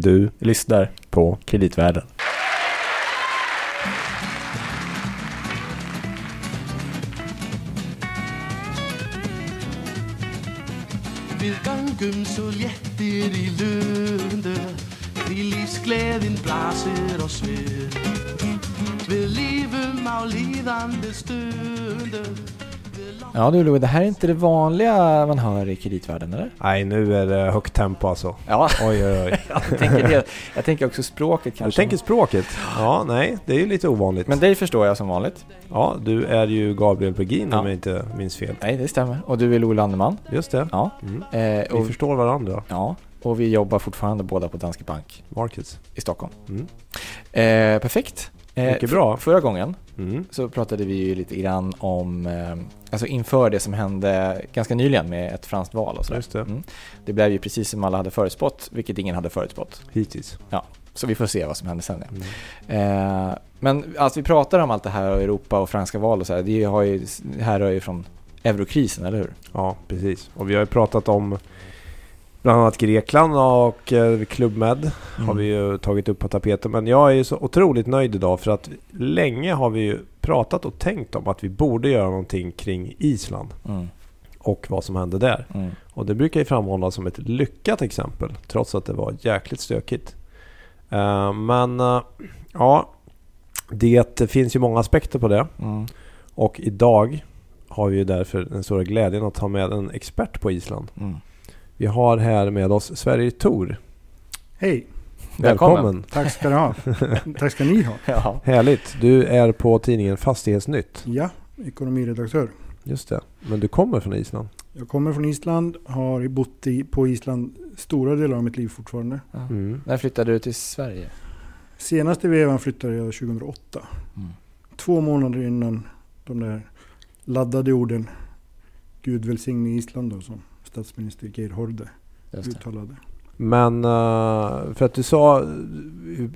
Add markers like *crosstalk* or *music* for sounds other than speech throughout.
Du lyssnar på Kreditvärlden. Við göngum svo léttir í lundu Því lífsgleðin blasir oss við Við lífum á líðandi stundu Ja du Louis, det här är inte det vanliga man hör i kreditvärlden eller? Nej, nu är det högt tempo alltså. Ja, Oj, oj, oj. *laughs* jag tänker det. Jag tänker också språket Du kanske. tänker språket? Ja, nej, det är ju lite ovanligt. Men dig förstår jag som vanligt. Ja, du är ju Gabriel Bergin Ja. om jag inte minns fel. Nej, det stämmer. Och du är Louis Landeman. Just det. Ja. Mm. Eh, Vi och, förstår varandra. ja. Och vi jobbar fortfarande båda på Danske Bank Markets. i Stockholm. Mm. Eh, perfekt. Eh, Mycket bra. Förra gången Mm. så pratade vi ju lite grann om, eh, alltså inför det som hände ganska nyligen med ett franskt val och sådär. Det. Mm. Det blev ju precis som alla hade förutspått, vilket ingen hade förutspått. Hittills. Så vi får se vad som händer sen. Ja. Mm. Eh, men alltså vi pratar om allt det här och Europa och franska val och så här. Det har ju, här rör ju från eurokrisen, eller hur? Ja, precis. Och vi har ju pratat om bland annat Grekland och eh, Club Med har vi ju tagit upp på tapeten. Men jag är ju så otroligt nöjd idag för att länge har vi ju pratat och tänkt om att vi borde göra någonting kring Island Mm. och vad som hände där. Mm. Och det brukar ju framhållas som ett lyckat exempel trots att det var jäkligt stökigt. Eh, men eh, ja, det finns ju många aspekter på det. Mm. Och idag har vi ju därför den stora glädjen att ha med en expert på Island. Vi har här med oss Sverige Tor. Hej, Välkommen. tack ska du ha. *laughs* tack ska ni ha. Ja. Härligt! Du är på tidningen Fastighetsnytt. Ja, ekonomiredaktör. Just det. Men du kommer från Island. Jag kommer från Island, har bott i, på Island stora delar av mitt liv fortfarande. Mm. När flyttade du till Sverige? Senaste vevan flyttade jag 2008. Mm. Två månader innan de där laddade orden Gud välsigne Island då, som statsminister Geir Horde uttalade. Men eh, för att du sa,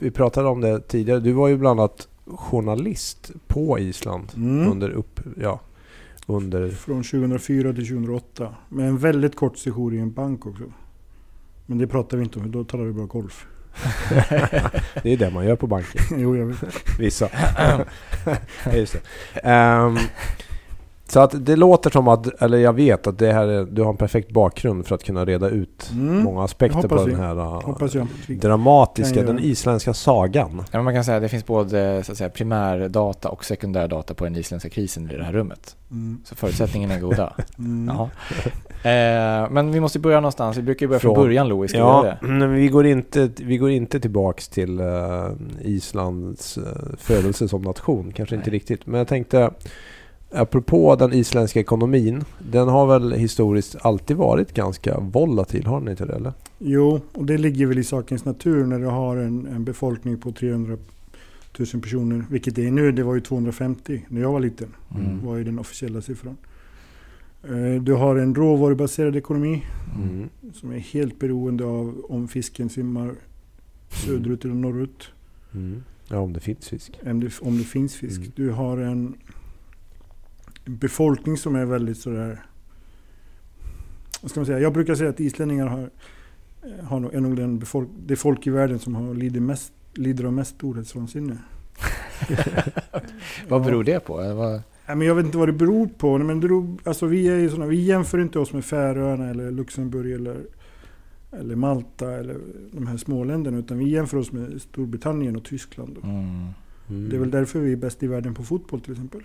vi pratade om det tidigare, du var ju bland annat journalist på Island Mm. under upp, ja, under, Från 2004 till 2008. Med en väldigt kort session i en bank också. Men det pratar vi inte om, då talar vi bara golf. *laughs* det är det man gör på banken, *laughs* jo, jag vet. vissa. *laughs* Just det. Ehm, så att det låter som att, eller jag vet att det här är, du har en perfekt bakgrund för att kunna reda ut Mm. många aspekter på den här jag. dramatiska, den isländska sagan. Ja, men man kan säga att det finns både så att säga, primärdata och sekundärdata på den isländska krisen i det här rummet. Mm. Så förutsättningarna är goda. *laughs* Mm. Eh, men vi måste börja någonstans. Vi brukar ju börja från, Från- början Louis. Ja, vi går inte, vi går inte tillbaks till uh, Islands uh, födelse som nation. Kanske inte Nej. riktigt. Men jag tänkte, apropå den isländska ekonomin. Den har väl historiskt alltid varit ganska volatil, har den inte det eller? Jo, och det ligger väl i sakens natur när du har en, en befolkning på 300 000 personer. Vilket det är nu, det var ju 250 när jag var liten. Mm. var ju den officiella siffran. Eh, Du har en råvarubaserad ekonomi Mm. som är helt beroende av om fisken simmar söderut eller norrut. Mm. Ja, om det finns fisk. Om det, om det finns fisk. Mm. Du har en befolkning som är väldigt sådär... Vad ska man säga? Jag brukar säga att islänningar har, har nog, är nog den befolk, det folk i världen som har lidit mest, lider av mest storhetsvansinne. *laughs* Vad beror det på? Vad... Nej, men jag vet inte vad det beror på. Men det beror, alltså vi, är ju såna, vi jämför inte oss med Färöarna eller Luxemburg eller, eller Malta eller de här småländerna. Utan vi jämför oss med Storbritannien och Tyskland. Mm. Mm. Det är väl därför vi är bäst i världen på fotboll till exempel.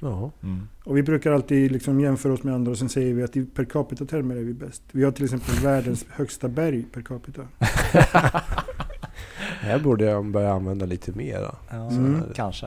Ja. Mm. Och vi brukar alltid liksom jämföra oss med andra och sen säger vi att i per capita-termer är vi bäst. Vi har till exempel *laughs* världens högsta berg per capita. *laughs* Här borde jag börja använda lite mera. Ja, Mm. Kanske.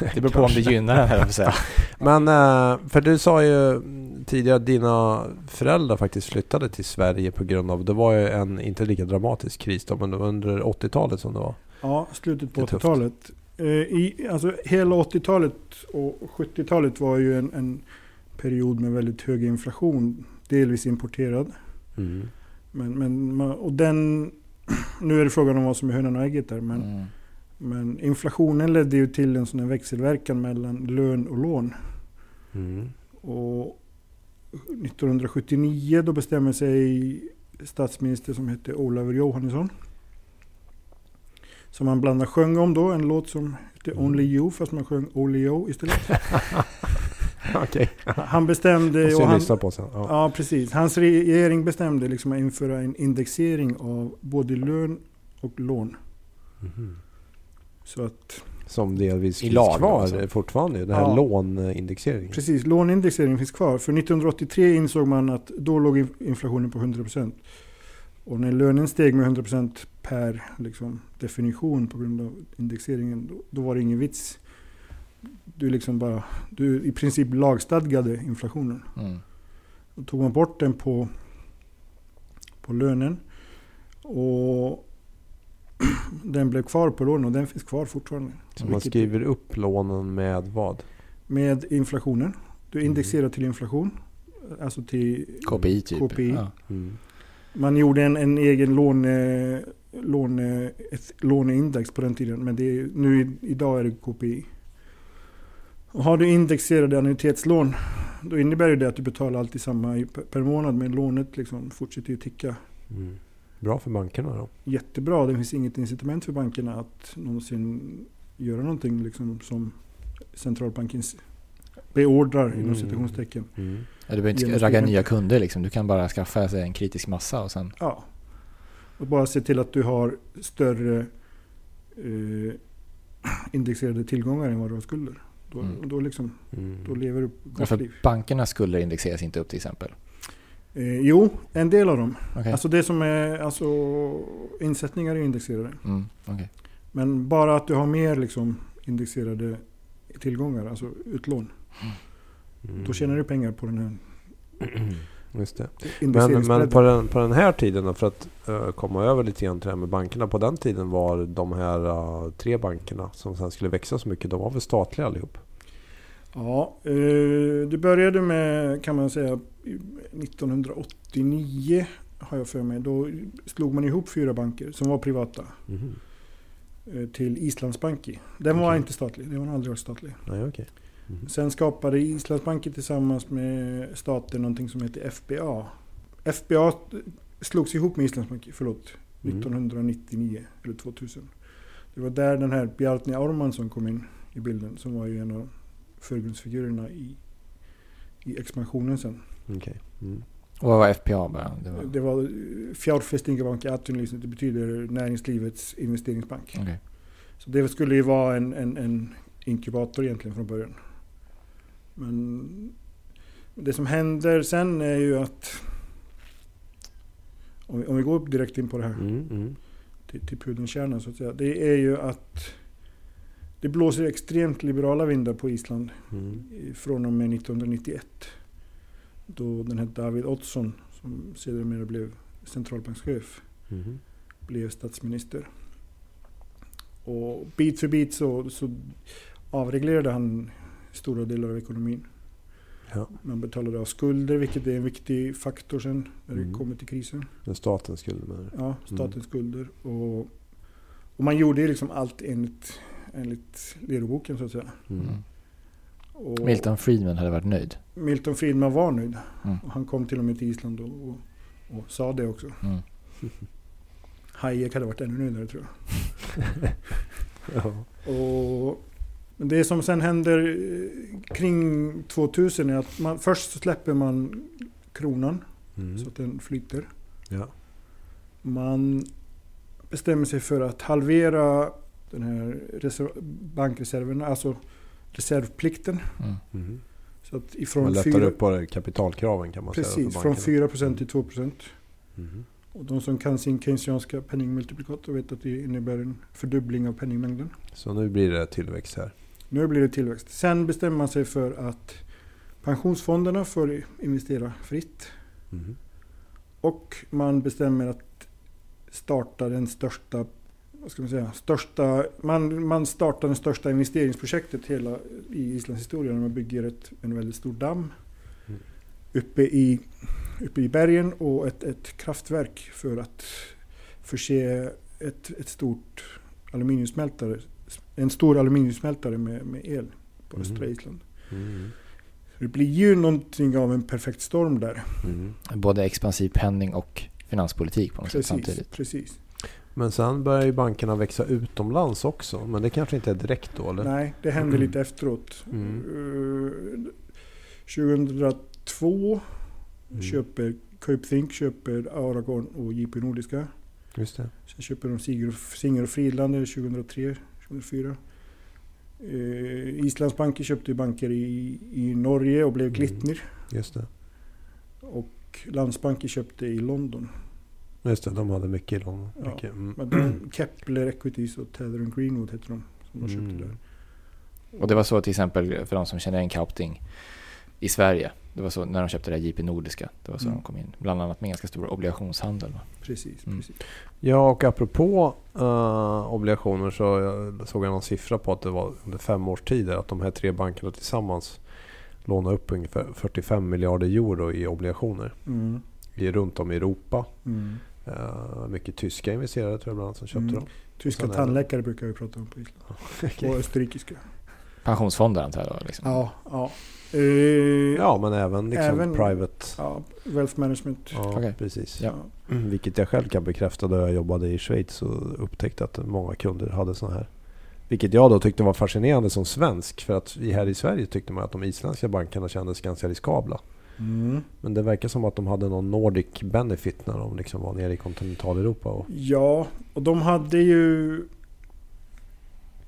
*laughs* Det beror på om det gynnar den här. Men, eh, för du sa ju tidigare att dina föräldrar faktiskt flyttade till Sverige på grund av, det var ju en, inte lika dramatisk kris då, men det var under 80-talet som det var. Ja, slutet på Det är tufft. 80-talet. Eh, i, alltså hela 80-talet och 70-talet var ju en, en period med väldigt hög inflation. Delvis importerad. Mm. Men, men, och den, *clears throat* nu är det frågan om vad som är hönan och ägget där. Men, Mm. men inflationen ledde ju till en sån växelverkan mellan lön och lån. Mm. Och 1979 då bestämmer sig statsminister som hette Olav Johannesson Som han bland annat sjöng om då, en låt som heter Mm. Only You, fast man sjöng Olio istället. *laughs* Okej. Han bestämde... Och han, på sen. Ja. Ja, precis. Hans regering bestämde liksom att införa en indexering av både lön och lån. Mhm. Så att, Som delvis finns lag, kvar alltså. fortfarande. Den här Ja. lånindexeringen. precis, låneindexeringen finns kvar. För 1983 insåg man att då låg in- inflationen på 100%. Och när lönen steg med 100% per liksom, definition på grund av indexeringen, då, då var det ingen vits. Du liksom bara, du i princip lagstadgade inflationen. Mm. Då tog man bort den på, på lönen. Och *clears throat* den blev kvar på lånen och den finns kvar fortfarande. Så man Vilket- skriver upp lånen med vad? Med inflationen. Du Mm. indexerar till inflation. Alltså till KPI typ. KPI. Ja. Mm. Man gjorde en, en egen låne, låne, låneindex på den tiden. Men det är, nu idag är det KPI. Och har du indexerade annuitetslån. Då innebär det att du betalar alltid samma i- per- per månad. Men lånet liksom fortsätter ju ticka. Mm. Bra för bankerna då. jättebra. Det finns inget incitament för bankerna att någonsin göra någonting liksom som centralbanken beordrar inom Mm. citationstecken. Mm. Ja, du behöver inte Genom ragga nya kunder liksom. Du kan bara skaffa sig en kritisk massa och sen... Ja. Och bara se till att du har större eh, indexerade tillgångar än vad du har skulder. Då, Mm. då, liksom, Mm. då lever du Ja, gott för liv. bankernas skulder indexeras inte upp till exempel. Eh, jo, en del av dem. Okej. Alltså det som är alltså, insättningar är indexerade. Mm, okej. Men bara att du har mer liksom, indexerade tillgångar, alltså utlån. Mm. Då tjänar du pengar på den här *clears throat* Just det. Men, men på, den, på den här tiden då, för att eh, komma över lite grann till det här med bankerna. På den tiden var de här eh, tre bankerna som sen skulle växa så mycket, de var väl statliga allihop? Ja, eh, det började med kan man säga 1989 har jag för mig. Då slog man ihop fyra banker som var privata eh, till Islandsbanki. Den var Okej. inte statlig, den var aldrig varit statlig. Nej, okej. Mhm. Sen skapade Islandsbanken tillsammans med staten någonting som heter FBA. FBA slogs ihop med Islandsbanken, förlåt, Mm. 1999 eller 2000. Det var där den här Bjarni Ármannsson kom in i bilden som var ju en av förgrundsfigurerna i, i expansionen sen. Okej. Mm. Och vad var FPA bara? Det var... Det var eh, Fjärrfästingebank i Atvinnlivet, det betyder näringslivets investeringsbank. Okej. Så det skulle ju vara en, en, en inkubator egentligen från början. Men det som händer sen är ju att om vi, om vi går upp direkt in på det här Mm, mm. till, till pudelns kärna så att säga. Det är ju att det blåser extremt liberala vindar på Island Mm. från och med 1991. Då den här David Oddsson som sedermera blev centralbankschef Mhm. blev statsminister. Och bit för bit så, så avreglerade han stora delar av ekonomin. Ja, Man betalade av skulder, vilket är en viktig faktor sen när det Mm. kommer till krisen. den staten skulle med Ja, statens skulder. Och, och man gjorde ju liksom allt enligt, enligt läroboken så att säga. mm. Mm. Och Milton Friedman hade varit nöjd. Milton Friedman var nöjd. Mm. Och han kom till och med till Island och, och, och sa det också. Mm. Hayek hade varit ännu nöjdare tror jag. *laughs* ja. Och men det som sen händer eh, kring 2000 är att man, först släpper man kronan Mm. så att den flyter. ja. Man bestämmer sig för att halvera den här reserv- bankreserverna, alltså reservplikten. Mm. Mm. Så att Man ifrån lättar fyra, upp på kapitalkraven kan man säga. precis, från bankerna. 4% till 2%. Mhm. Och de som kan sin keynesianska penningmultiplikator vet att det innebär en fördubbling av penningmängden. Så nu blir det tillväxt här. Nu blir det tillväxt. Sen bestämmer man sig för att pensionsfonderna får investera fritt. Mhm. Och man bestämmer att starta den största, vad ska man säga, största, man, man startar det största investeringsprojektet hela i Islands historia. när Man bygger ett, en väldigt stor damm Mm. uppe, i, uppe i bergen och ett, ett kraftverk för att förse ett, ett stort aluminiumsmältare, en stor aluminiumsmältare med, med el på östra Mm. Island. Mm. Det blir ju någonting av en perfekt storm där. Mm. Både expansiv penning och finanspolitik på något sätt Precis, samtidigt. precis. Men sen börjar ju bankerna växa utomlands också. Men det kanske inte är direkt då eller? Nej, det hände lite efteråt. Mm. Eh, 2002 Mm. köper Coop Think köper Aragorn och JP Nordiska. Just det. Sen köper de Singer och, Singer och Friedlander 2003, 2004. Eh, Islands banker köpte ju banker i, i Norge och blev Mm. Glitnir. Just det. Och Landsbanker köpte i London. Just det, de hade mycket i London. Ja. Mycket. Mm. Men de, Kepler Equities och Tether and Greenwood hette de som de köpte Mm. där. Och det var så till exempel för de som känner igen Kaupting i Sverige. Det var så när de köpte det här JP Nordiska. Det var så Mm. de kom in. Bland annat med ganska stor obligationshandel. Va? Precis, Mm. precis. Ja, och apropå eh, obligationer så jag såg jag någon siffra på att det var under fem års tid att de här tre bankerna tillsammans lånade upp ungefär 45 miljarder euro i obligationer Mm. i, runt om i Europa. Mm. Eh, mycket tyska investerare tror jag bland annat som köpte Mm. dem. Tyska Sen tandläkare brukar vi prata om på Island. *laughs* Och österrikiska. Pensionsfonder antar jag då? Liksom. Ja, ja. Eh, Ja, men även liksom Även- private. ja. Wealth management. Ja, Okej. precis. Ja. Vilket jag själv kan bekräfta då jag jobbade i Schweiz och upptäckte att många kunder hade sådana här. Vilket jag då tyckte var fascinerande som svensk. För att vi här i Sverige tyckte man att de isländska bankerna kändes ganska riskabla. Mm. Men det verkar som att de hade någon Nordic benefit när de liksom var nere i kontinentaleuropa. Och, Ja, och de hade ju...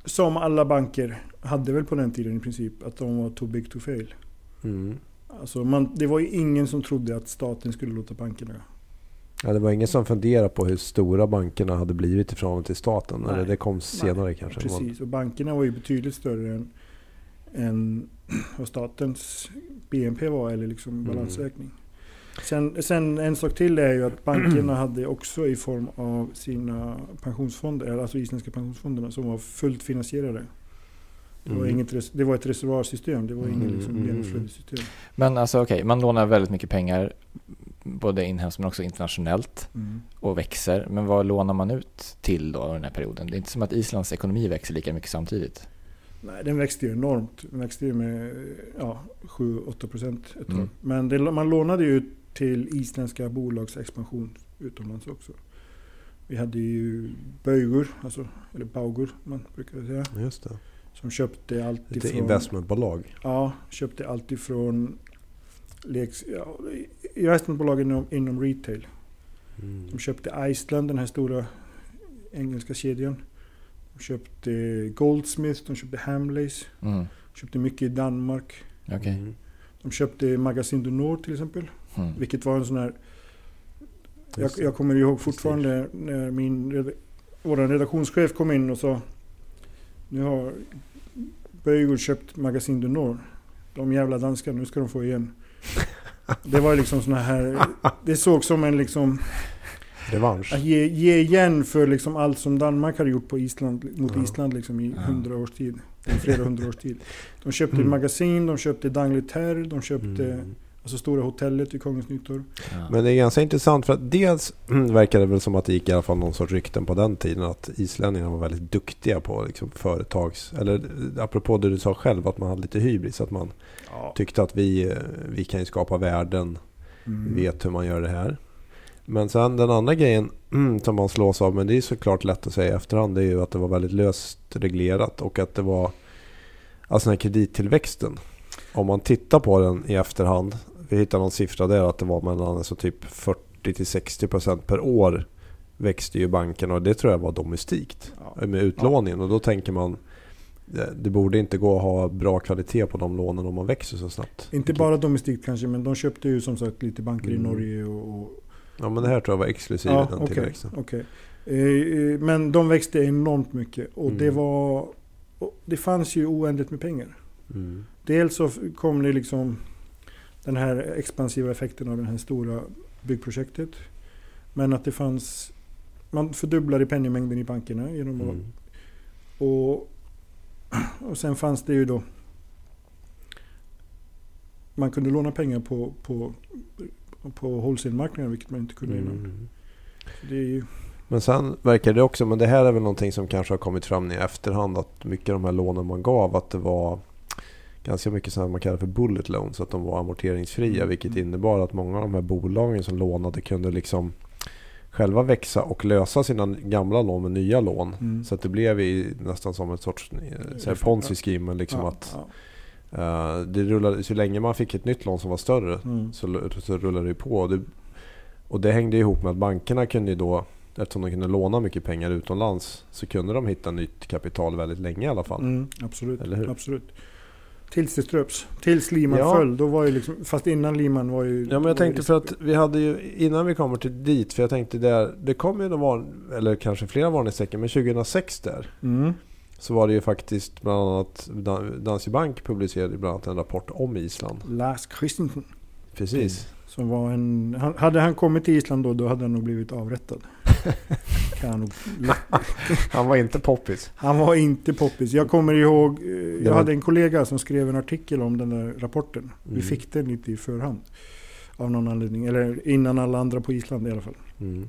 Som alla banker hade väl på den tiden i princip att de var too big to fail. mm. Alltså man, det var ju ingen som trodde att staten skulle låta bankerna... ja, det var ingen som funderade på hur stora bankerna hade blivit i förhållande till staten. Nej. Eller det kom senare kanske. Precis, och bankerna var ju betydligt större än, än vad statens BNP var eller liksom Mm. Sen, sen en sak till är ju att bankerna *clears throat* hade också i form av sina pensionsfonder, alltså isländska pensionsfonderna som var fullt finansierade. Det var, Mm. inget, det var ett reservoarsystem, det var ingen Mm, liksom mm, mm. genomflödessystem. Men alltså okej, man lånar väldigt mycket pengar. Både inhemskt men också internationellt. Mm. Och växer. Men vad lånar man ut till då under den här perioden? Det är inte som att Islands ekonomi växer lika mycket samtidigt. Nej, den växte ju enormt. Den växte ju med ja, 7-8 procent ett tag. Mm. Men det, man lånade ju till isländska bolags expansion utomlands också. Vi hade ju Böjgur, alltså, eller Baugur man brukar säga, Just det. som köpte allt Lite ifrån... investmentbolag. Ja, köpte allt ifrån leks, ja, investmentbolag inom, inom retail. Mm. De köpte Iceland, den här stora engelska kedjan. De köpte Goldsmith, de köpte Hamleys. Mm. De köpte mycket i Danmark. Okej. Mm. De köpte Magasin du Nord till exempel. Mm. Vilket var en sån här... Jag, jag kommer ihåg fortfarande när min vår redaktionschef kom in och sa Nu har Böjgård köpt Magasin du Nord. De jävla danskarna, nu ska de få igen. *laughs* Det var liksom såna här... Det såg som en liksom... Revansch. Att ge, ge igen för liksom allt som Danmark hade gjort på Island, mot Ja. Island liksom i Ja. hundra års tid. I flera hundra års tid. De köpte Mm. magasin, de köpte D'Angleterre, de köpte Mm. Alltså stora hotellet i Kungens Nyttor. Ja. Men det är ganska intressant för att dels *clears throat* verkar det väl som att det gick i alla fall någon sorts rykten på den tiden att islänningarna var väldigt duktiga på liksom företags... Eller eh, apropå det du sa själv att man hade lite hybris. Att man Ja. tyckte att vi, eh, vi kan ju skapa värden, Mm. vet hur man gör det här. Men sen den andra grejen *clears throat* som man slås av, men det är såklart lätt att säga i efterhand, det är ju att det var väldigt löst reglerat och att det var alltså den här kredittillväxten. Om man tittar på den i efterhand, vi hittar någon siffra där att det var mellan alltså typ 40-60% per år växte ju banken och det tror jag var domestikt Ja. med utlåningen och då tänker man det, det borde inte gå att ha bra kvalitet på de lånen om man växer så snabbt. Inte bara domestikt kanske, men de köpte ju som sagt lite banker i Mm. Norge och... Ja men det här tror jag var exklusive ja, den okej, tillväxten. okej. Eh, eh, Men de växte enormt mycket och det Mm. var... och Det fanns ju oändligt med pengar. Mm. Dels så kom det liksom den här expansiva effekten av det här stora byggprojektet. Men att det fanns... Man fördubblade penningmängden i bankerna genom att... Mm. Och, och sen fanns det ju då... Man kunde låna pengar på, på, på wholesale-marknaden, vilket man inte kunde innan. Mm. Är ju, Men sen verkar det också, men det här är väl någonting som kanske har kommit fram i efterhand, att mycket av de här lånen man gav, att det var ganska mycket sådana man kallar för bullet loans, att de var amorteringsfria, Mm. vilket innebar att många av de här bolagen som lånade kunde liksom själva växa och lösa sina gamla lån med nya lån. Mm. Så att det blev i, nästan som ett sorts eh, så här ponzi scheme. men Liksom Ja, att ja. eh, det rullade, så länge man fick ett nytt lån som var större Mm. så, så rullade det på. Och det, och det hängde ihop med att bankerna kunde ju då, eftersom de kunde låna mycket pengar utomlands, så kunde de hitta nytt kapital väldigt länge i alla fall. Mm, absolut. Eller hur? absolut. Tills det ströps. Tills Liman Ja. föll. Då var ju liksom, fast innan Liman var ju... Ja men jag tänkte för att vi hade ju, innan vi kommer till dit, för jag tänkte där, det kom ju någon eller kanske flera varningstecken, men 2006 där Mm. så var det ju faktiskt bland annat Dan- Danske Bank publicerade bland annat en rapport om Island. Lars Christensen. Precis. Som var en... Han, hade han kommit till Island då, då hade han nog blivit avrättad. Kan *laughs* Han var inte poppis. Han var inte poppis. Jag kommer ihåg, eh, jag hade en kollega som skrev en artikel om den där rapporten. Vi Mm. fick den lite i förhand. Av någon anledning. Eller innan alla andra på Island i alla fall. Mm.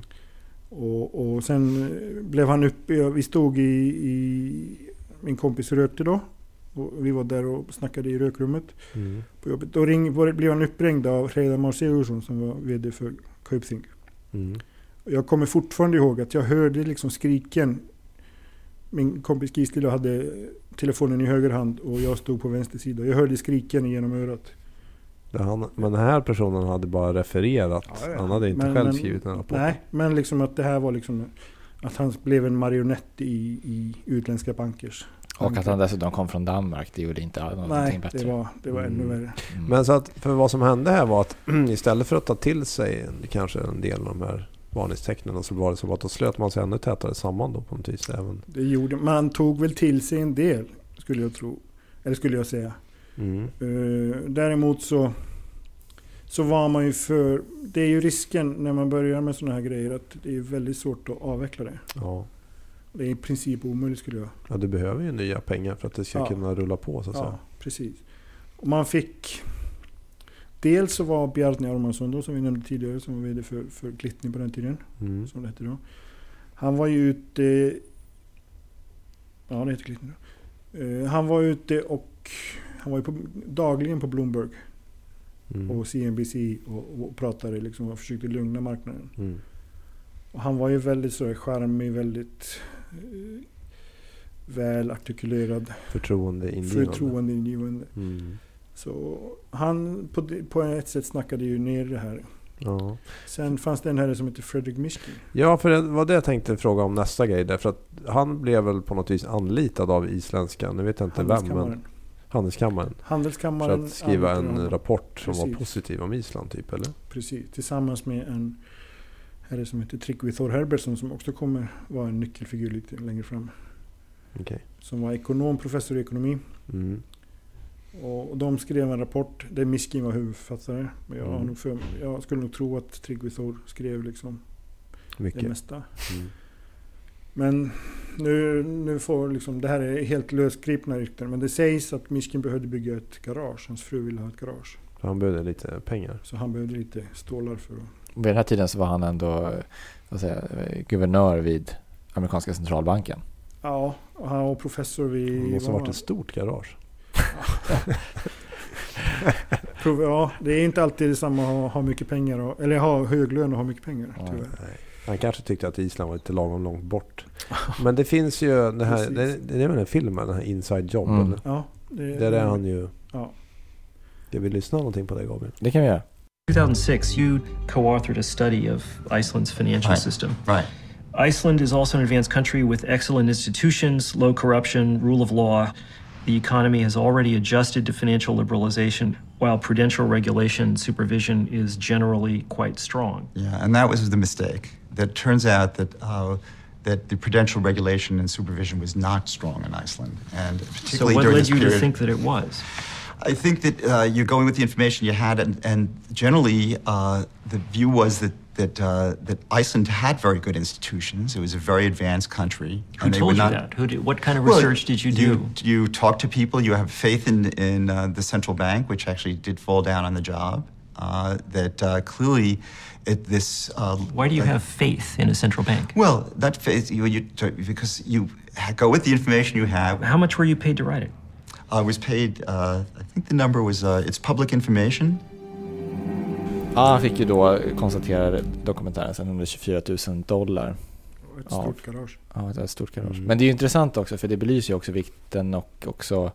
Och, och sen eh, blev han uppe, vi stod i, i min kompis rökte då. Och vi var där och snackade i rökrummet Mm. på jobbet. Då ring, blev han uppringd av Reidar Marseusson som var VD för Kaupthing. Mm. Jag kommer fortfarande ihåg att jag hörde liksom skriken. Min kompis Gisli hade telefonen i höger hand och jag stod på vänster sida. Jag hörde skriken genom örat. Det Han, men den här personen hade bara refererat. Ja, ja. Han hade inte Men- själv men- skrivit den rapporten. Nej, men liksom att det här var liksom att han blev en marionett i, i utländska bankers. Och att han dessutom kom från Danmark, det gjorde inte någonting Nej, bättre. det var, det var ännu Mm. värre. Mm. Men så att, för vad som hände här var att *clears throat* istället för att ta till sig kanske en del av de här varningstecknen så var det som att då slöt man sig ännu tätare samman då på något vis. Även. Det gjorde, man tog väl till sig en del, skulle jag tro. Eller skulle jag säga. Mm. Eh, däremot så, så var man ju för... Det är ju risken när man börjar med sådana här grejer att det är väldigt svårt att avveckla det. Ja. Det är i princip omöjligt skulle jag... ja, du behöver ju nya pengar för att det ska Ja. kunna rulla på så att Ja, säga. precis. Och man fick... Dels så var Bjarni Armansson då, som vi nämnde tidigare, som var VD för, för Glittning på den tiden, Mm. som det hette då. Han var ju ute... Ja, det heter Glittning då. Eh, han var ute och... Han var ju på, dagligen på Bloomberg Mm. och CNBC och, och pratade liksom och försökte lugna marknaden. Mm. Och han var ju väldigt så charmig, väldigt eh, väl artikulerad, Förtroendeingivande. förtroendeingivande. Mm. Så han på, på ett sätt snackade ju ner det här. Ja. Sen fanns det en herre som heter Fredrik Mishkin. ja, för det var det jag tänkte fråga om nästa grej. Därför att han blev väl på något vis anlitad av isländska, nu vet jag inte vem, men Handelskammaren. Handelskammaren. För att skriva en rapport som var Precis. positiv om Island typ, eller? Precis, tillsammans med en herre som heter Tryggvi Thor Herbertsson som också kommer vara en nyckelfigur lite längre fram. Okej. Som var ekonom, professor i ekonomi. Mm. Och och de skrev en rapport där Miskin var huvudförfattare. Men jag, Mm. nog för, jag skulle nog tro att Tryggvi Thor skrev liksom det Mycket. mesta. Mm. Men nu, nu får liksom, det här är helt lösgripna rykten. Men det sägs att Miskin behövde bygga ett garage. Hans fru ville ha ett garage. För han behövde lite pengar. Så han behövde lite stålar för att... Vid den här tiden så var han ändå vad säger, jag, eh, guvernör vid amerikanska centralbanken. Ja, och han var professor vid... Det måste ha varit var ett stort garage. *laughs* Ja, det är inte alltid detsamma att ha, ha mycket pengar. Och, eller ha hög lön och ha mycket pengar. Ja. Han kanske tyckte att Island var lite lagom långt bort. Men det finns ju det här, det, det är väl en film, den här Inside Job. Mm. Eller? Ja, det, Där är han ju... Ja. Ska vi lyssna någonting på det Gabriel? Det kan vi göra. 2006, you co authored a study of Iceland's financial Right. system. Right. Iceland is also an advanced country with excellent institutions, low corruption, rule of law. The economy has already adjusted to financial liberalization, while prudential regulation supervision is generally quite strong. Yeah, and that was the mistake. That turns out that uh, that the prudential regulation and supervision was not strong in Iceland, and particularly So, what during led you period. to think that it was? I think that uh, you're going with the information you had, and, and generally uh, the view was that that uh, that Iceland had very good institutions. It was a very advanced country. Who and they told were you not- that? Who did, what kind of Well, research did you do? You talk to people. You have faith in in uh, the central bank, which actually did fall down on the job. Uh, that uh, clearly, it, this. Uh, Why do you have faith in a central bank? Well, that faith you, you because you go with the information you have. How much were you paid to write it? I was paid. Uh, I think the number was. Uh, it's public information. Ja, han fick ju då, konstatera dokumentären sen, 124 000 dollar. Och ett Ja. stort garage. Ja, ett stort garage. Mm. Men det är ju intressant också för det belyser ju också vikten och också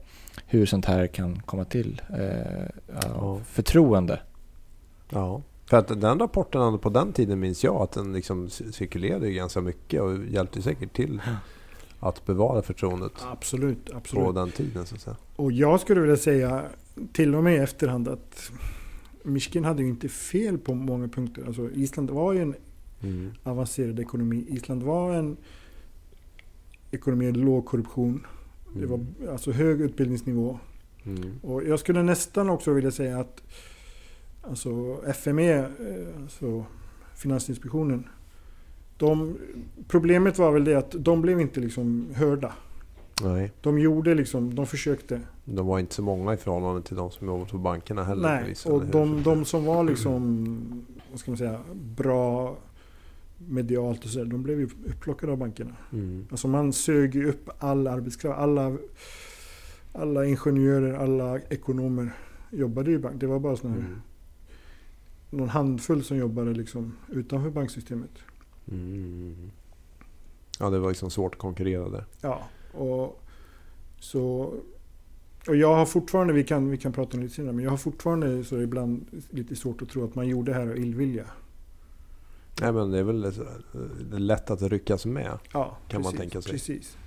hur sånt här kan komma till. Eh, ja. Förtroende. Ja. För att den rapporten på den tiden minns jag att den liksom cirkulerade ju ganska mycket och hjälpte säkert till att bevara förtroendet Absolut, på absolut. den tiden så att säga. Och jag skulle vilja säga, till och med i efterhand, att Mishkin hade ju inte fel på många punkter. Alltså Island var ju en Mm. avancerad ekonomi. Island var en ekonomi med låg korruption. Det var alltså hög utbildningsnivå. Mm. Och jag skulle nästan också vilja säga att alltså FME, eh, alltså Finansinspektionen, de, problemet var väl det att de blev inte liksom hörda. Nej, De gjorde liksom, de försökte. De var inte så många i förhållande till de som jobbade på bankerna heller. Nej, förvisso, och de, de som var *clears throat* liksom, vad ska man säga, bra medialt och så där, de blev ju upplockade av bankerna. Mm. Alltså man sög ju upp all arbetskraft, alla, alla ingenjörer, alla ekonomer jobbade i bank. Det var bara såna här, Mm. någon handfull som jobbade liksom utanför banksystemet. Mm. Ja, det var liksom svårt att konkurrera där. Ja, och så... Och jag har fortfarande, vi kan, vi kan prata om det lite senare, men jag har fortfarande så ibland lite svårt att tro att man gjorde det här av illvilja. Nej, men det är väl eh, det är lätt att ryckas med. Ja, Kan man precis, tänka sig. Precis.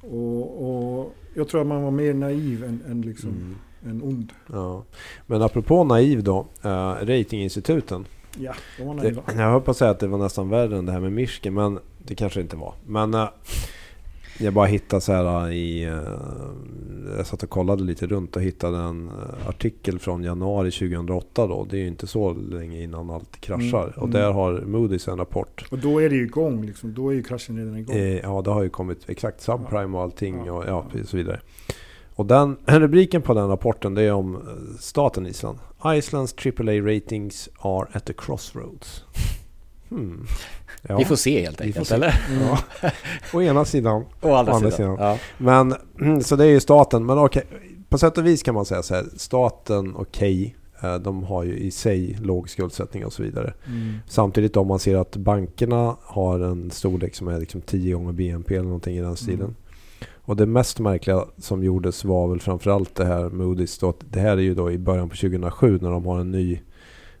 Och, och jag tror att man var mer naiv än, än, liksom, Mm. än ond. Ja. Men apropå naiv då, uh, ratinginstituten. Ja, de var Det, naiva. jag höll på att säga att det var nästan värre än det här med Mishkin, men det kanske inte var. Men eh, jag bara hittade så här eh, i... eh, jag satt och kollade lite runt och hittade en eh, artikel från januari 2008 då. Det är ju inte så länge innan allt kraschar. Mm, Och mm. där har Moody's en rapport. Och då är det ju igång, liksom. då är ju kraschen redan igång. Eh, ja, det har ju kommit exakt subprime och allting Ja. och ja, så vidare. Och den, *clears throat* rubriken på den rapporten det är om staten Island. Islands AAA ratings are at a crossroads. Hmm. Ja, Vi får se helt enkelt, se. eller? Mm. ja. *laughs* Å ena sidan. *laughs* Å andra, andra sidan. sidan. Ja. Men, mm, *clears throat* så det är ju staten. Men okej, på sätt och vis kan man säga så här. Staten och Key, eh, de har ju i sig låg skuldsättning och så vidare. Mm. Samtidigt om man ser att bankerna har en storlek som är liksom 10 gånger BNP eller någonting i den stilen. Mm. Och det mest märkliga som gjordes var väl framförallt det här Moody's. Då, det här är ju då i början på 2007 när de har en ny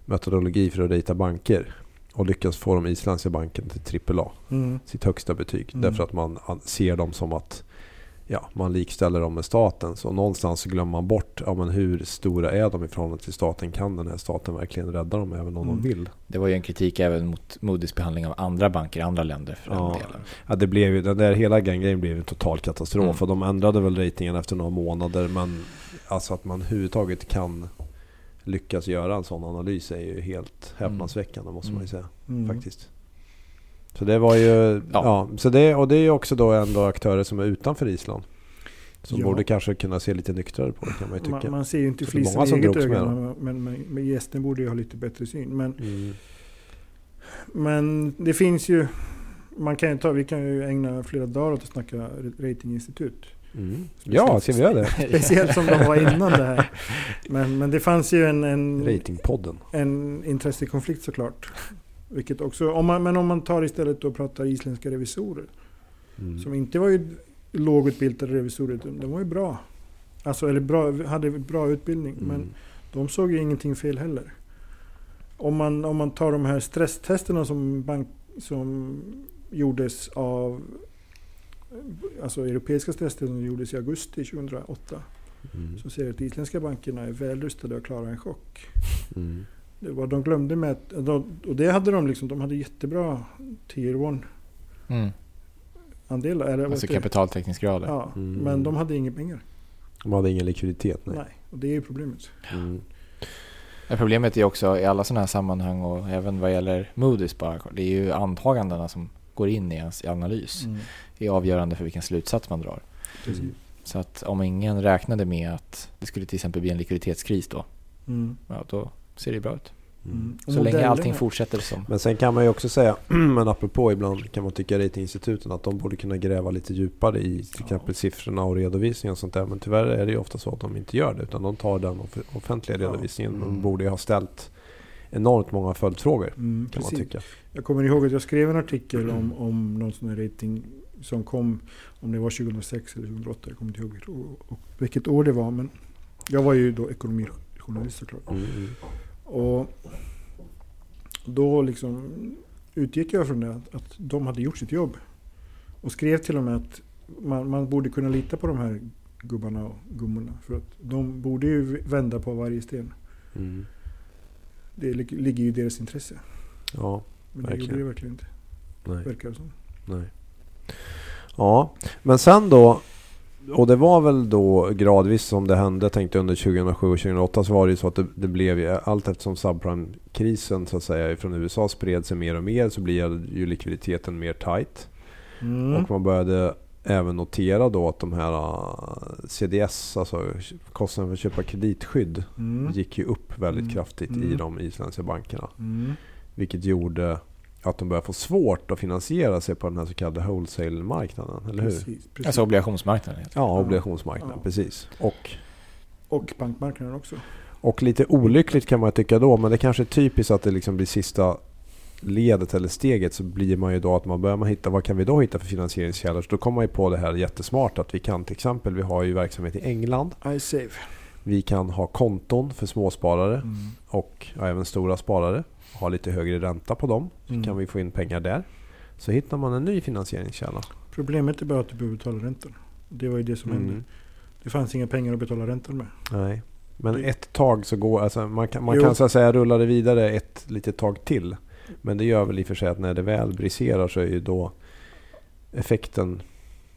metodologi för att rita banker. Och lyckas få de isländska banken till AAA, Mm. sitt högsta betyg. Mm. Därför att man an- ser dem som att ja, man likställer dem med staten. Så någonstans så glömmer man bort ja, men hur stora är de i förhållande till staten. Kan den här staten verkligen rädda dem även om Mm. de vill? Det var ju en kritik även mot Moody's behandling av andra banker i andra länder för Ja. den delen. Ja, det blev ju, den där hela grejen blev en total katastrof. Mm. För de ändrade väl ratingen efter några månader. Men alltså att man överhuvudtaget kan lyckas göra en sån analys är ju helt häpnadsväckande måste man ju säga. Mm. Faktiskt. Så det var ju, ja. Ja. så det, och det är ju också då ändå aktörer som är utanför Island. Som Ja. borde kanske kunna se lite nyktrare på det kan man ju tycka. Man, man ser ju inte många i eget öga, men, men, men gästen borde ju ha lite bättre syn. Men, Mm. men det finns ju, man kan ju ta, vi kan ju ägna flera dagar åt att snacka ratinginstitut. Mm. Ja, ska vi göra det? *laughs* Speciellt som de var innan det här. Men, men det fanns ju en, en, Ratingpodden. en intressekonflikt såklart. Vilket också, om man, men om man tar istället och pratar isländska revisorer. Mm. Som inte var ju lågutbildade revisorer, utan de var ju bra. Alltså, eller bra, hade bra utbildning. Men Mm. de såg ju ingenting fel heller. Om man, om man tar de här stresstesterna som, bank, som gjordes av Alltså europeiska stresstester som gjordes i augusti 2008. Mm. Så ser jag att de isländska bankerna är väl rustade att klara en chock. Mm. Det var, de glömde med att, och det hade de liksom, de hade jättebra tier 1 Mm. andelar. Eller, Alltså kapitaltäckningsgrader. Ja, Mm. men de hade inga pengar. De hade ingen likviditet. Nej. Nej. och det är ju problemet. Mm. Ja, Problemet är också i alla sådana här sammanhang och även vad gäller Moody's bara. Det är ju antagandena som går in i ens analys. är avgörande för vilken slutsats man drar. Precis. Så att om ingen räknade med att det skulle till exempel bli en likviditetskris då, Mm. ja, då ser det bra ut. Mm. Och Så länge allting fortsätter som... Men sen kan man ju också säga, *clears throat* men apropå ibland kan man tycka ratinginstituten att de borde kunna gräva lite djupare i till exempel siffrorna och redovisningen och sånt där. Men tyvärr är det ju ofta så att de inte gör det utan de tar den off- offentliga Ja. redovisningen. De Mm. borde ju ha ställt enormt många följdfrågor Mm, kan man precis. tycka. Jag kommer ihåg att jag skrev en artikel om, om någon sån här rating som kom, om det var 2006 eller 2008, jag kommer inte ihåg år, och vilket år det var. Men jag var ju då ekonomijournalist såklart. Mm, mm. Och då liksom utgick jag från det att, att de hade gjort sitt jobb. Och skrev till och med att man, man borde kunna lita på de här gubbarna och gummorna. För att de borde ju vända på varje sten. Mm. Det lig- ligger ju i deras intresse. Ja, Men det Verkligen. gjorde det verkligen inte, nej. verkar det som. Nej. Ja, men sen då. Och det var väl då gradvis som det hände. Tänkte under 2007 och 2008 så var det ju så att det, det blev ju allt eftersom subprime-krisen så att säga från USA spred sig mer och mer så blir ju likviditeten mer tight. Mm. Och man började även notera då att de här ah, CDS, alltså kostnaden för att köpa kreditskydd, Mm. gick ju upp väldigt Mm. kraftigt i Mm. de isländska bankerna. Mm. Vilket gjorde att de började få svårt att finansiera sig på den här så kallade wholesale-marknaden. Eller hur? Precis, precis. Alltså obligationsmarknaden. Ja, obligationsmarknaden. Ja. Precis. Och, och bankmarknaden också. och lite olyckligt kan man tycka då, men det kanske är typiskt att det liksom blir sista ledet eller steget så blir man ju då att man börjar man hitta, vad kan vi då hitta för finansieringskällor? Så då kommer man ju på det här jättesmart att vi kan till exempel, vi har ju verksamhet i England. iSave. Vi kan ha konton för småsparare Mm. och ja, även stora sparare. Ha lite högre ränta på dem. Så Mm. kan vi få in pengar där. Så hittar man en ny finansieringskälla. Problemet är bara att du behöver betala räntan. Det var ju det som hände. Mm. Det fanns inga pengar att betala räntan med. Nej. Men Det- ett tag så går, alltså man kan, man Jo. kan så att säga rulla det vidare ett litet tag till. Men det gör väl i och för sig att när det väl briserar så är ju då effekten,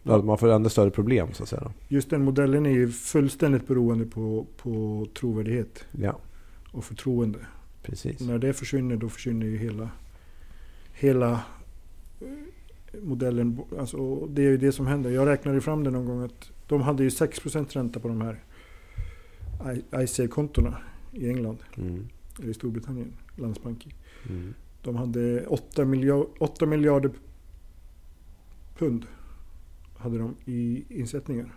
ja, man får ännu större problem så att säga. då. Just den modellen är ju fullständigt beroende på, på trovärdighet Ja, och förtroende. precis. När det försvinner då försvinner ju hela, hela eh, modellen. Alltså, det är ju det som händer. Jag räknade fram det någon gång att de hade ju 6% ränta på de här I- iSave-kontona i England, Mm. eller i Storbritannien, Landsbanki. Mm. De hade 8 miljarder, 8 miljarder pund hade de i insättningar.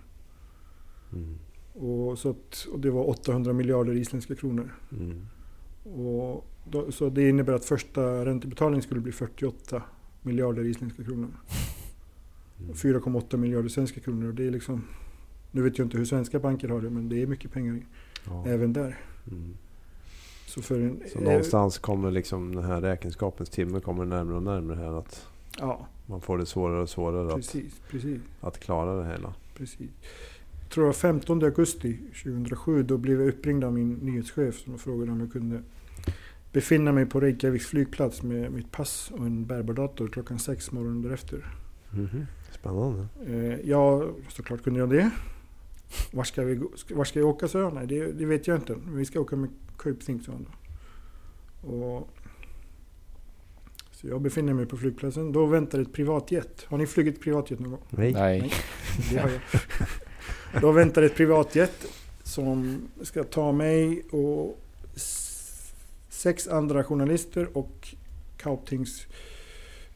Mm. Och, så att, och det var 800 miljarder isländska kronor. Mm. Och då, så det innebär att första räntebetalningen skulle bli 48 miljarder isländska kronor. Mm. 4,8 miljarder svenska kronor. Och det är liksom, nu vet jag inte hur svenska banker har det, men det är mycket pengar Ja. även där. Mm. Så en, Så någonstans kommer liksom den här räkenskapens timme kommer närmare och närmare här att Ja, man får det svårare och svårare att, precis. precis, att klara det hela. precis. Jag tror var 15 augusti 2007, då blev jag uppringd av min nyhetschef som frågade om jag kunde befinna mig på Reykjaviks flygplats med mitt pass och en bärbar dator klockan sex morgonen därefter. Mhm. Spännande. Eh, ja, såklart kunde jag det. Var ska, vi, gå- var ska jag åka, sa jag. Nej, det, det vet jag inte. Men vi ska åka med Cape Think, sa han. Och, så jag befinner mig på flygplatsen. Då väntar ett privatjet. Har ni flugit privatjet någon gång? Nej. Nej. Det har jag. *laughs* Då väntar ett privatjet som ska ta mig och sex andra journalister och Kauptings,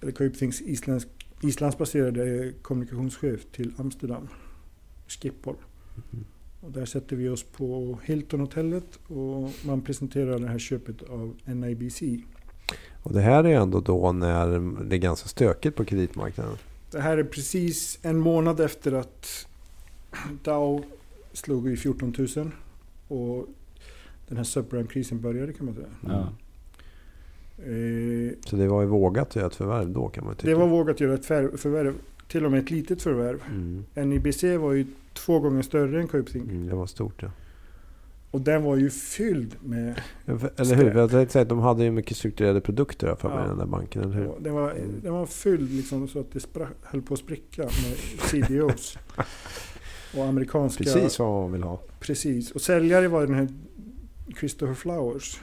eller Kauptings isländsk, islandsbaserade kommunikationschef till Amsterdam, Schiphol. Och där sätter vi oss på Hilton-hotellet och man presenterar det här köpet av NIBC. Och det här är ändå då när det är ganska stökigt på kreditmarknaden. Det här är precis en månad efter att Dow slog i 14 000 och den här subprime-krisen började kan man säga. Ja. Eh, Så det var ju vågat att göra ett förvärv då kan man tycka. det var vågat göra ett för- förvärv, till och med ett litet förvärv. Mm. NIBC var ju två gånger större än Kaupthing Mm, det var stort ja. och den var ju fylld med... Eller hur? Jag tänkte säga att de hade ju mycket strukturerade produkter för mig, Ja. den där banken, eller hur? Den var, Mm. den var fylld liksom så att det spra- höll på att spricka med *laughs* CDOs. Och amerikanska... Precis vad man vill ha. Precis. Och säljare var den här Christopher Flowers.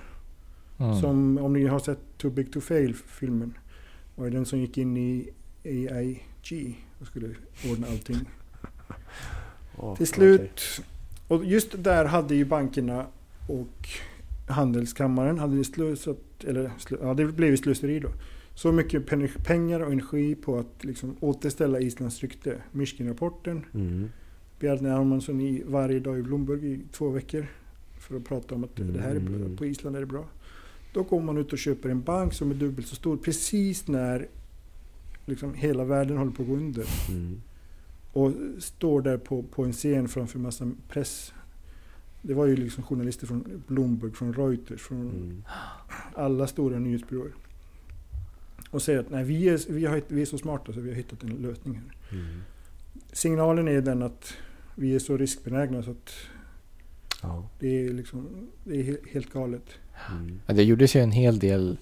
Mm. Som om ni har sett Too Big To Fail filmen. Var det den som gick in i AIG och skulle ordna allting. Ja, Till slut, okej. och just där hade ju bankerna och Handelskammaren hade slösat, eller ja, det blev ju slöseri då. Så mycket pen- pengar och energi på att liksom återställa Islands rykte. Mishkin-rapporten, Mm. Bjarne Hermansson i varje dag i Bloomberg i två veckor. För att prata om att det här är bra, Mm. på Island är det bra. Då går man ut och köper en bank som är dubbelt så stor precis när liksom hela världen håller på att gå under. Mm. Och står där på, på en scen framför massa press. Det var ju liksom journalister från Bloomberg, från Reuters, från Mm. alla stora nyhetsbyråer. Och säger att nej, vi, är, vi, har, vi är så smarta så vi har hittat en lösning här. Mm. Signalen är den att vi är så riskbenägna så att Ja. det är, liksom, det är he- helt galet. Mm. Ja, Det gjordes ju en hel del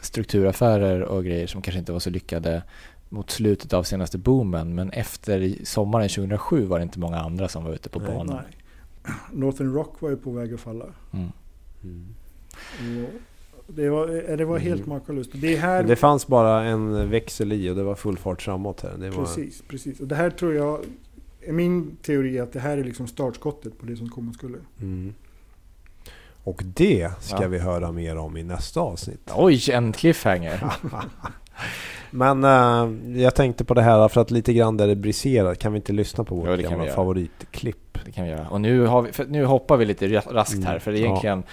strukturaffärer och grejer som kanske inte var så lyckade mot slutet av senaste boomen. Men efter sommaren 2007 var det inte många andra som var ute på Nej, banan. Nej. *clears throat* Northern Rock var ju på väg att falla. Mm. Mm. Det var, eh, det var helt Mm. makalöst. Det här, Det fanns bara en växel i och det var full fart framåt här. Det var, precis, precis. Och det här tror jag, är min teori att det här är liksom startskottet på det som komma skulle. Mm. Och det ska Ja. vi höra mer om i nästa avsnitt. Oj, en cliffhanger. *laughs* Men eh, jag tänkte på det här för att lite grann där det briserar. Kan vi inte lyssna på Jo, vårt det vi gamla favoritklipp? Det kan vi göra. Och nu, har vi, för nu hoppar vi lite ra- raskt här. Mm. För egentligen, år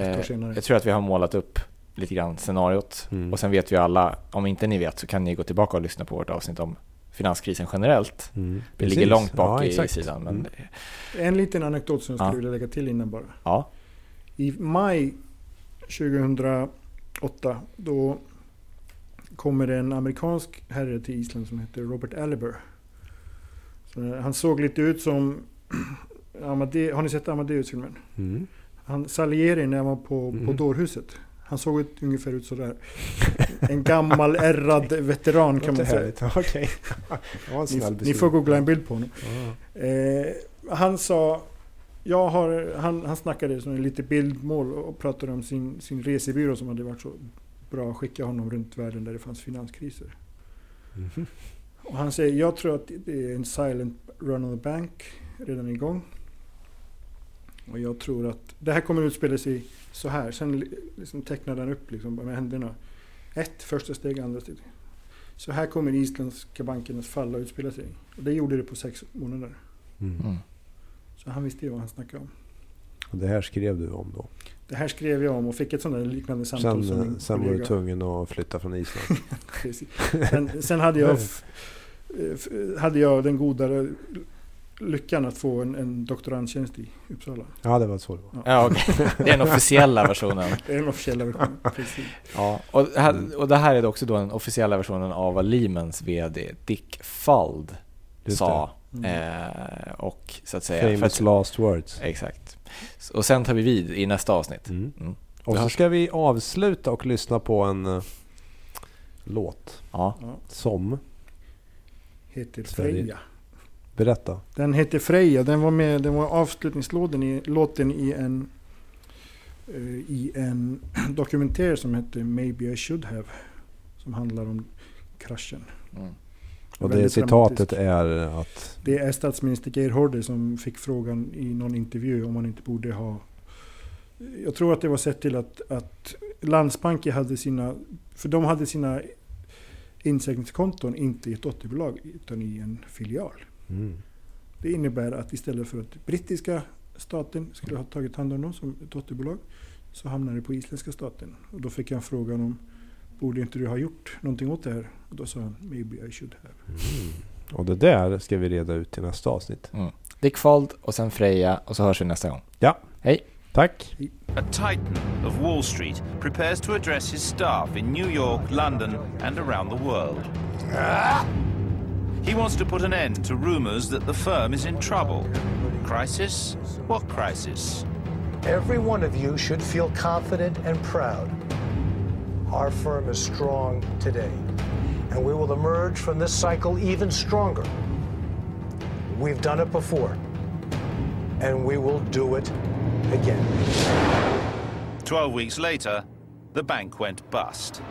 eh, jag tror att vi har målat upp lite grann scenariot. Mm. Och sen vet vi alla, om inte ni vet så kan ni gå tillbaka och lyssna på vårt avsnitt om finanskrisen generellt. Mm. Vi Precis. ligger långt bak Ja, i sidan. Men Mm. En liten anekdot som jag skulle Ja. vilja lägga till innan bara. ja, I maj 2008 då kommer en amerikansk herre till Island som heter Robert Aliber. Så han såg lite ut som *clears throat* Amade, har ni sett Amadeus-filmen? Mm. Han Salieri när han var på, på Mm. dårhuset. Han såg ut, ungefär ut sådär. En gammal ärrad veteran kan man säga. *laughs* En Ni, ni får googla en bild på honom. Ja. Eh, han sa, jag har, han, han snackade som en lite bildmål och pratade om sin, sin resebyrå som hade varit så bra att skicka honom runt världen där det fanns finanskriser. Mhm. Och han säger, jag tror att det är en silent run on the bank redan igång. Och jag tror att det här kommer utspela sig så här. Sen li- liksom tecknar den upp liksom med händerna. Ett, första steg, andra steg. Så här kommer isländska banken att falla och utspela sig. Och det gjorde det på sex månader. Mm. mm. Så han visste ju vad han snackade om. Och det här skrev du om då. Det här skrev jag om och fick ett sånt där liknande samtal Sen, som sen var du tvungen att flytta från Island. *laughs* Sen, sen hade, jag, hade jag den goda lyckan att få en, en doktorandtjänst i Uppsala. Ja, det var så det var. ja okej. Det är den officiella versionen. *laughs* Det är den officiella versionen. Precis. Ja, och, här, och det här är då också då den officiella versionen av vad Lehmans VD Dick Fuld Just sa. Mm. Eh, och så att säga... för Famous att, last words. exakt. Och sen tar vi vid i nästa avsnitt. Mm. Mm. Och så ska vi avsluta och lyssna på en eh, låt Ja. Som... heter. Freja. Berätta. Den heter Freja. Den var med, den var avslutningslåten i, låten i en eh, i en *clears throat* dokumentär som heter Maybe I should have. Som handlar om kraschen. Mm. Och det citatet är att... Det är statsminister Geir som fick frågan i någon intervju om man inte borde ha... Jag tror att det var sett till att, att Landsbanken hade sina... För de hade sina insättningskonton inte i ett dotterbolag utan i en filial. Mm. Det innebär att istället för att brittiska staten skulle ha tagit hand om dem som dotterbolag så hamnade det på isländska staten. Och då fick jag frågan om borde inte du ha gjort någonting åt det här? Och då sa han maybe I should have. Mm. Och det där ska vi reda ut i nästa avsnitt. Mm. Dick Fuld och sen Freja och så hörs vi nästa gång. Tack! A titan of Wall Street prepares to address his staff in New York, London, and around the world. He wants to put an end to rumors that the firm is in trouble. Crisis? What crisis? Every one of you should feel confident and proud. Our firm is strong today, and we will emerge from this cycle even stronger. We've done it before, and we will do it again. Twelve weeks later, the bank went bust.